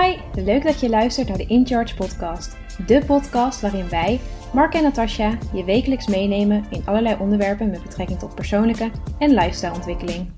Hi, leuk dat je luistert naar de In Charge podcast. De podcast waarin wij, Mark en Natasja, je wekelijks meenemen in allerlei onderwerpen met betrekking tot persoonlijke en lifestyleontwikkeling.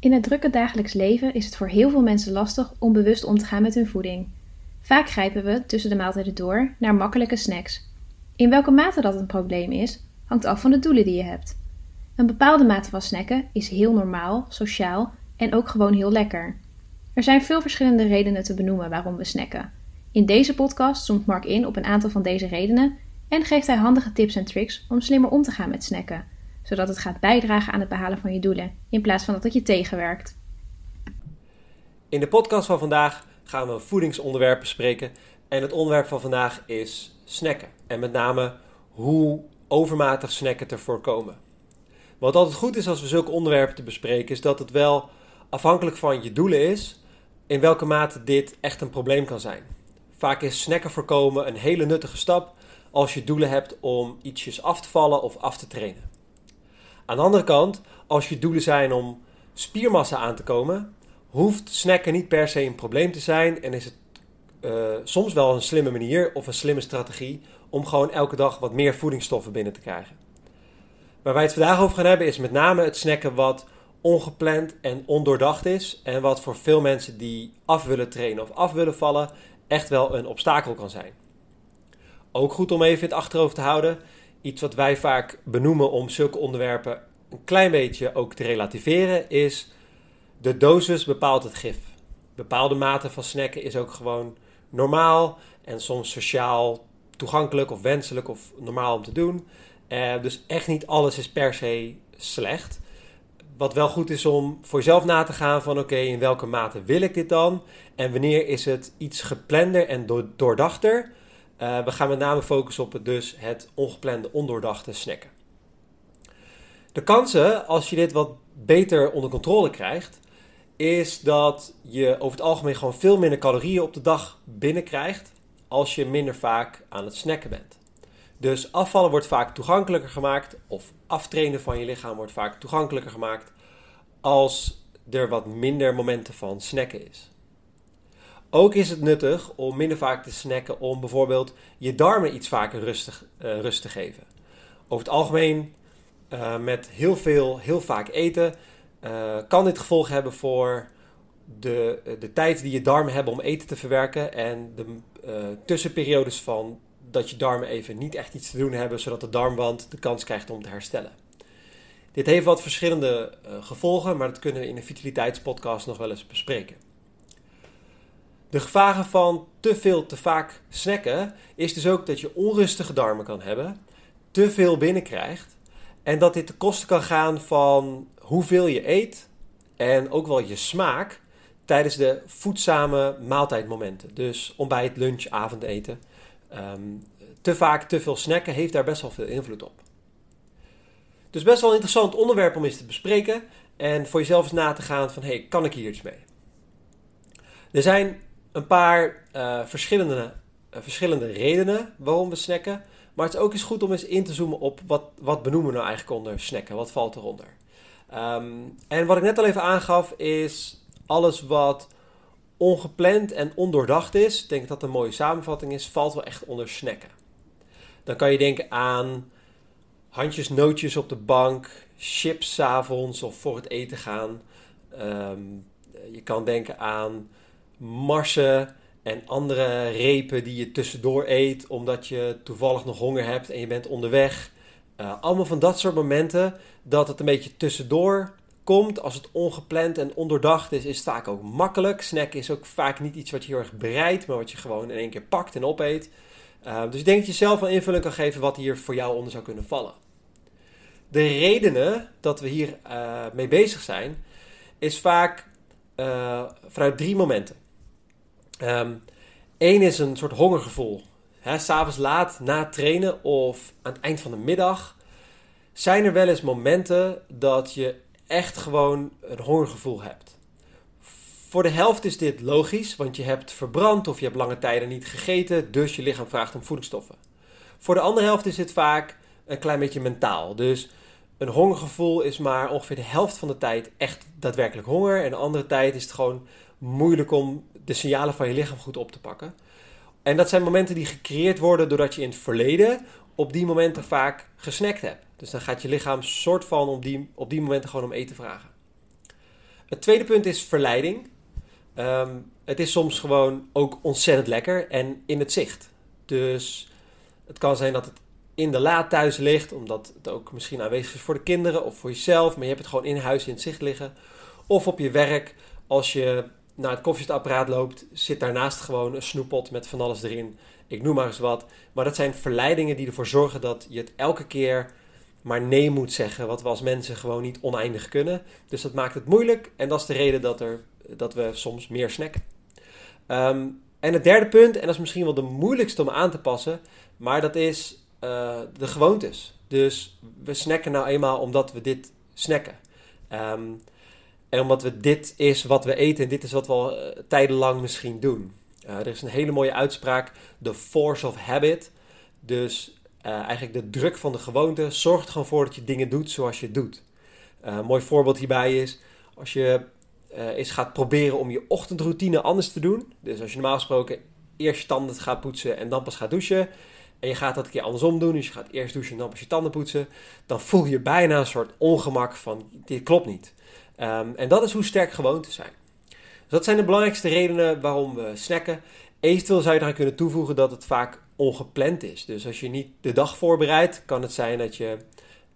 In het drukke dagelijks leven is het voor heel veel mensen lastig om bewust om te gaan met hun voeding. Vaak grijpen we tussen de maaltijden door naar makkelijke snacks. In welke mate dat een probleem is, hangt af van de doelen die je hebt. Een bepaalde mate van snacken is heel normaal, sociaal en ook gewoon heel lekker. Er zijn veel verschillende redenen te benoemen waarom we snacken. In deze podcast zoomt Mark in op een aantal van deze redenen en geeft hij handige tips en tricks om slimmer om te gaan met snacken, zodat het gaat bijdragen aan het behalen van je doelen, in plaats van dat het je tegenwerkt. In de podcast van vandaag gaan we een voedingsonderwerp bespreken. En het onderwerp van vandaag is snacken. En met name hoe overmatig snacken te voorkomen. Wat altijd goed is als we zulke onderwerpen te bespreken, is dat het wel afhankelijk van je doelen is in welke mate dit echt een probleem kan zijn. Vaak is snacken voorkomen een hele nuttige stap als je doelen hebt om ietsjes af te vallen of af te trainen. Aan de andere kant, als je doelen zijn om spiermassa aan te komen, hoeft snacken niet per se een probleem te zijn en is het uh, soms wel een slimme manier of een slimme strategie om gewoon elke dag wat meer voedingsstoffen binnen te krijgen. Waar wij het vandaag over gaan hebben is met name het snacken wat ongepland en ondoordacht is en wat voor veel mensen die af willen trainen of af willen vallen echt wel een obstakel kan zijn. Ook goed om even in het achterhoofd te houden, iets wat wij vaak benoemen om zulke onderwerpen een klein beetje ook te relativeren, is de dosis bepaalt het gif. Bepaalde mate van snacken is ook gewoon normaal en soms sociaal toegankelijk of wenselijk of normaal om te doen. Uh, dus echt niet alles is per se slecht. Wat wel goed is om voor jezelf na te gaan van oké, in welke mate wil ik dit dan? En wanneer is het iets geplander en doordachter? Uh, we gaan met name focussen op het, dus het ongeplande, ondoordachte snacken. De kansen, als je dit wat beter onder controle krijgt, is dat je over het algemeen gewoon veel minder calorieën op de dag binnenkrijgt als je minder vaak aan het snacken bent. Dus afvallen wordt vaak toegankelijker gemaakt, of aftrainen van je lichaam wordt vaak toegankelijker gemaakt als er wat minder momenten van snacken is. Ook is het nuttig om minder vaak te snacken om bijvoorbeeld je darmen iets vaker uh, rust te geven. Over het algemeen uh, met heel veel, heel vaak eten uh, kan dit gevolg hebben voor de, de tijd die je darmen hebben om eten te verwerken en de tussenperiodes van dat je darmen even niet echt iets te doen hebben, zodat de darmwand de kans krijgt om te herstellen. Dit heeft wat verschillende uh, gevolgen, maar dat kunnen we in een vitaliteitspodcast nog wel eens bespreken. De gevaren van te veel te vaak snacken is dus ook dat je onrustige darmen kan hebben, te veel binnenkrijgt en dat dit te kosten kan gaan van hoeveel je eet en ook wel je smaak tijdens de voedzame maaltijdmomenten. Dus ontbijt, lunch, avondeten. Um, te vaak te veel snacken heeft daar best wel veel invloed op. Dus best wel een interessant onderwerp om eens te bespreken en voor jezelf eens na te gaan van hey, kan ik hier iets mee? Er zijn een paar uh, verschillende, uh, verschillende redenen waarom we snacken. Maar het is ook eens goed om eens in te zoomen op wat, wat benoemen we nou eigenlijk onder snacken? Wat valt eronder? Um, en wat ik net al even aangaf is alles wat ongepland en ondoordacht is. Ik denk dat dat een mooie samenvatting is. Valt wel echt onder snacken. Dan kan je denken aan handjes nootjes op de bank, chips s avonds of voor het eten gaan. Um, je kan denken aan marsen en andere repen die je tussendoor eet omdat je toevallig nog honger hebt en je bent onderweg. Uh, allemaal van dat soort momenten dat het een beetje tussendoor komt. Als het ongepland en ondoordacht is, is het vaak ook makkelijk. Snack is ook vaak niet iets wat je heel erg bereidt, maar wat je gewoon in één keer pakt en opeet. Uh, dus ik denk dat je zelf een invulling kan geven wat hier voor jou onder zou kunnen vallen. De redenen dat we hier uh, mee bezig zijn, is vaak vanuit drie momenten. Eén um, is een soort hongergevoel. S'avonds laat na trainen of aan het eind van de middag zijn er wel eens momenten dat je echt gewoon een hongergevoel hebt. Voor de helft is dit logisch, want je hebt verbrand of je hebt lange tijden niet gegeten, dus je lichaam vraagt om voedingsstoffen. Voor de andere helft is dit vaak een klein beetje mentaal. Dus een hongergevoel is maar ongeveer de helft van de tijd echt daadwerkelijk honger. En de andere tijd is het gewoon moeilijk om de signalen van je lichaam goed op te pakken. En dat zijn momenten die gecreëerd worden doordat je in het verleden op die momenten vaak gesnackt hebt. Dus dan gaat je lichaam soort van op die, op die momenten gewoon om eten vragen. Het tweede punt is verleiding. Ehm, het is soms gewoon ook ontzettend lekker en in het zicht. Dus het kan zijn dat het in de la thuis ligt, omdat het ook misschien aanwezig is voor de kinderen of voor jezelf, maar je hebt het gewoon in huis in het zicht liggen. Of op je werk, als je naar het koffiezetapparaat loopt, zit daarnaast gewoon een snoeppot met van alles erin. Ik noem maar eens wat. Maar dat zijn verleidingen die ervoor zorgen dat je het elke keer maar nee moet zeggen, wat we als mensen gewoon niet oneindig kunnen. Dus dat maakt het moeilijk en dat is de reden dat, er, dat we soms meer snacken. Ehm, en het derde punt, en dat is misschien wel de moeilijkste om aan te passen, maar dat is uh, de gewoontes. Dus we snacken nou eenmaal omdat we dit snacken. Ehm, en omdat we dit is wat we eten en dit is wat we al uh, tijdenlang misschien doen. Uh, er is een hele mooie uitspraak, the force of habit. Dus eigenlijk de druk van de gewoonte zorgt er gewoon voor dat je dingen doet zoals je doet. een mooi voorbeeld hierbij is, als je eens gaat proberen om je ochtendroutine anders te doen. Dus als je normaal gesproken eerst je tanden gaat poetsen en dan pas gaat douchen en je gaat dat een keer andersom doen, dus je gaat eerst douchen en dan pas je tanden poetsen, dan voel je bijna een soort ongemak van dit klopt niet. Um, en dat is hoe sterk gewoontes zijn. Dus dat zijn de belangrijkste redenen waarom we snacken. Eventueel zou je eraan kunnen toevoegen dat het vaak ongepland is. Dus als je niet de dag voorbereidt, kan het zijn dat je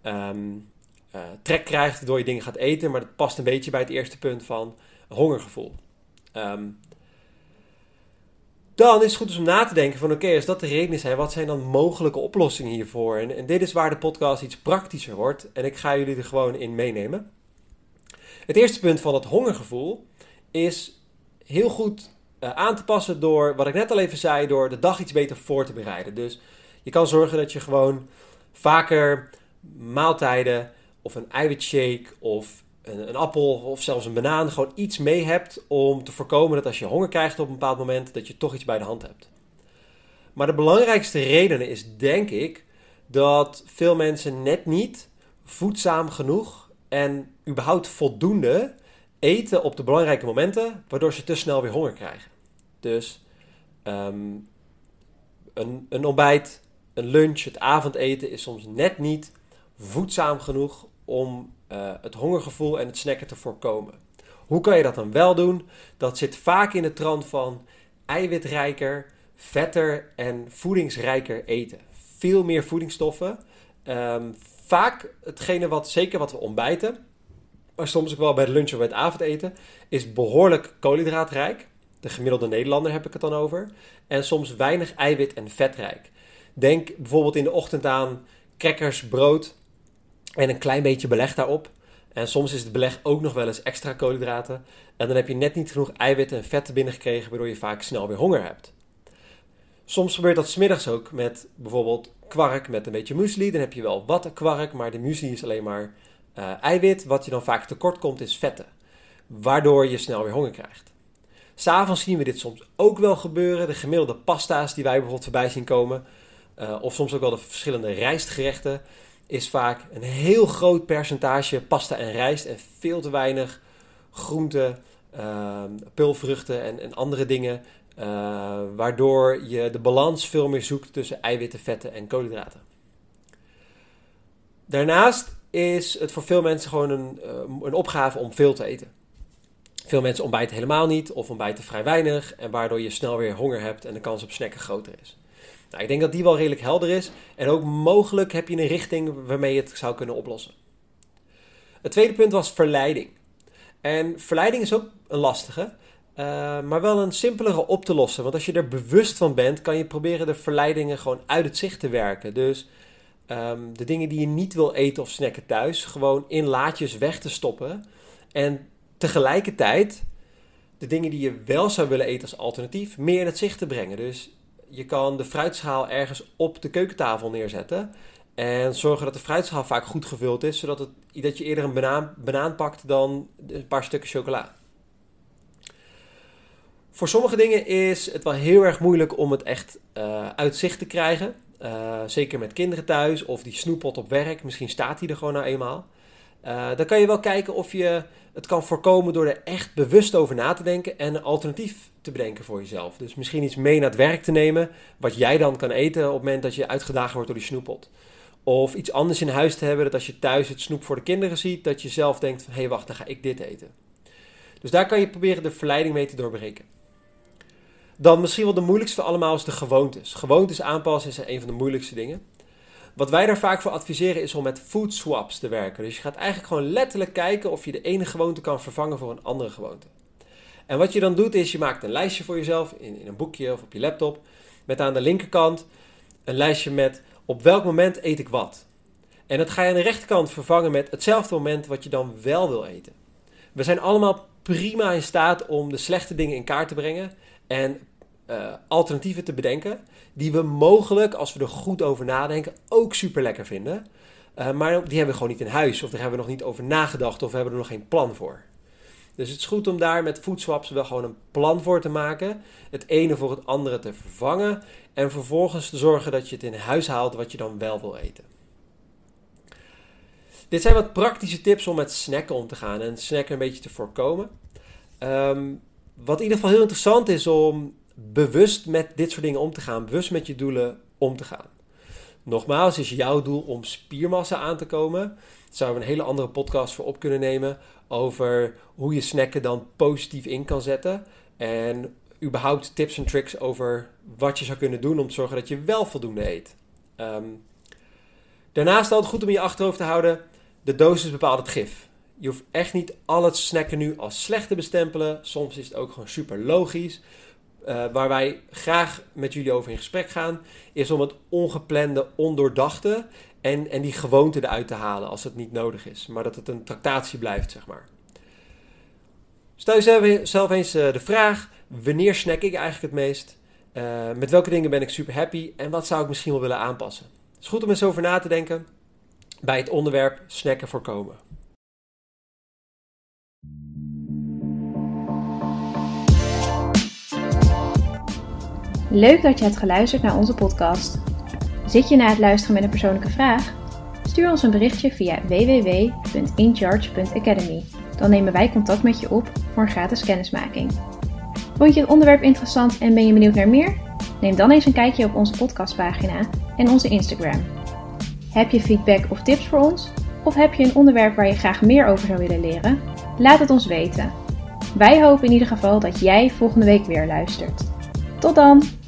um, uh, trek krijgt door je dingen gaat eten. Maar dat past een beetje bij het eerste punt van hongergevoel. Um, dan is het goed dus om na te denken van oké, als dat de redenen zijn, wat zijn dan mogelijke oplossingen hiervoor? En, en, dit is waar de podcast iets praktischer wordt en ik ga jullie er gewoon in meenemen. Het eerste punt van het hongergevoel is heel goed uh, aan te passen door, wat ik net al even zei, door de dag iets beter voor te bereiden. Dus je kan zorgen dat je gewoon vaker maaltijden of een eiwitshake of een, een, appel of zelfs een banaan gewoon iets mee hebt om te voorkomen dat als je honger krijgt op een bepaald moment, dat je toch iets bij de hand hebt. Maar de belangrijkste reden is denk ik dat veel mensen net niet voedzaam genoeg en überhaupt voldoende eten op de belangrijke momenten, waardoor ze te snel weer honger krijgen. Dus um, een, een ontbijt, een lunch, het avondeten is soms net niet voedzaam genoeg om uh, het hongergevoel en het snacken te voorkomen. Hoe kan je dat dan wel doen? Dat zit vaak in de trant van eiwitrijker, vetter en voedingsrijker eten. Veel meer voedingsstoffen. Um, vaak hetgene wat, zeker wat we ontbijten, maar soms ook wel bij het lunch of bij het avondeten, is behoorlijk koolhydraatrijk. De gemiddelde Nederlander heb ik het dan over. En soms weinig eiwit en vetrijk. Denk bijvoorbeeld in de ochtend aan crackers, brood en een klein beetje beleg daarop. En soms is het beleg ook nog wel eens extra koolhydraten. En dan heb je net niet genoeg eiwitten en vetten binnengekregen, waardoor je vaak snel weer honger hebt. Soms gebeurt dat smiddags ook met bijvoorbeeld kwark met een beetje muesli. Dan heb je wel wat kwark, maar de muesli is alleen maar uh, eiwit. Wat je dan vaak tekort komt is vetten. Waardoor je snel weer honger krijgt. S'avonds zien we dit soms ook wel gebeuren. De gemiddelde pasta's die wij bijvoorbeeld voorbij zien komen. Uh, of soms ook wel de verschillende rijstgerechten is vaak een heel groot percentage pasta en rijst en veel te weinig groenten, uh, pulvruchten en, en, andere dingen. Waardoor je de balans veel meer zoekt tussen eiwitten, vetten en koolhydraten. Daarnaast is het voor veel mensen gewoon een, uh, een opgave om veel te eten. Veel mensen ontbijten helemaal niet of ontbijten vrij weinig en waardoor je snel weer honger hebt en de kans op snacken groter is. Nou, ik denk dat die wel redelijk helder is. En ook mogelijk heb je een richting waarmee je het zou kunnen oplossen. Het tweede punt was verleiding. En verleiding is ook een lastige, uh, maar wel een simpelere op te lossen. Want als je er bewust van bent, kan je proberen de verleidingen gewoon uit het zicht te werken. Dus um, de dingen die je niet wil eten of snacken thuis, gewoon in laadjes weg te stoppen. En tegelijkertijd de dingen die je wel zou willen eten als alternatief meer in het zicht te brengen. Dus je kan de fruitschaal ergens op de keukentafel neerzetten. En zorgen dat de fruitschaal vaak goed gevuld is, zodat het, dat je eerder een banaan, pakt dan een paar stukken chocola. Voor sommige dingen is het wel heel erg moeilijk om het echt uh, uit zicht te krijgen. Uh, zeker met kinderen thuis of die snoeppot op werk. Misschien staat die er gewoon nou eenmaal. Uh, dan kan je wel kijken of je het kan voorkomen door er echt bewust over na te denken en een alternatief te bedenken voor jezelf. Dus misschien iets mee naar het werk te nemen, wat jij dan kan eten op het moment dat je uitgedaagd wordt door die snoeppot. Of iets anders in huis te hebben, dat als je thuis het snoep voor de kinderen ziet, dat je zelf denkt van, hé hey, wacht, dan ga ik dit eten. Dus daar kan je proberen de verleiding mee te doorbreken. Dan misschien wel de moeilijkste van allemaal is de gewoontes. Gewoontes aanpassen is een van de moeilijkste dingen. Wat wij daar vaak voor adviseren is om met food swaps te werken. Dus je gaat eigenlijk gewoon letterlijk kijken of je de ene gewoonte kan vervangen voor een andere gewoonte. En wat je dan doet is, je maakt een lijstje voor jezelf in, in een boekje of op je laptop. Met aan de linkerkant een lijstje met op welk moment eet ik wat. En dat ga je aan de rechterkant vervangen met hetzelfde moment wat je dan wel wil eten. We zijn allemaal prima in staat om de slechte dingen in kaart te brengen en uh, alternatieven te bedenken. Die we mogelijk, als we er goed over nadenken, ook super lekker vinden. Uh, maar die hebben we gewoon niet in huis. Of daar hebben we nog niet over nagedacht. Of we hebben er nog geen plan voor. Dus het is goed om daar met foodswaps wel gewoon een plan voor te maken. Het ene voor het andere te vervangen. En vervolgens te zorgen dat je het in huis haalt wat je dan wel wil eten. Dit zijn wat praktische tips om met snacken om te gaan en snacken een beetje te voorkomen. Um, wat in ieder geval heel interessant is om bewust met dit soort dingen om te gaan, bewust met je doelen om te gaan. Nogmaals, is jouw doel om spiermassa aan te komen. Daar zouden we een hele andere podcast voor op kunnen nemen over hoe je snacken dan positief in kan zetten. En überhaupt tips en tricks over wat je zou kunnen doen om te zorgen dat je wel voldoende eet. Um, daarnaast altijd goed om je achterhoofd te houden, de dosis bepaalt het gif. Je hoeft echt niet al het snacken nu als slecht te bestempelen. Soms is het ook gewoon super logisch. Uh, waar wij graag met jullie over in gesprek gaan, is om het ongeplande, ondoordachte en, en die gewoonte eruit te halen als het niet nodig is. Maar dat het een tractatie blijft, zeg maar. Stel jezelf eens uh, de vraag: wanneer snack ik eigenlijk het meest? Uh, met welke dingen ben ik super happy? En wat zou ik misschien wel willen aanpassen? Het is goed om eens over na te denken bij het onderwerp snacken voorkomen. Leuk dat je hebt geluisterd naar onze podcast. Zit je na het luisteren met een persoonlijke vraag? Stuur ons een berichtje via www.incharge.academy. Dan nemen wij contact met je op voor een gratis kennismaking. Vond je het onderwerp interessant en ben je benieuwd naar meer? Neem dan eens een kijkje op onze podcastpagina en onze Instagram. Heb je feedback of tips voor ons? Of heb je een onderwerp waar je graag meer over zou willen leren? Laat het ons weten. Wij hopen in ieder geval dat jij volgende week weer luistert. Tot dan!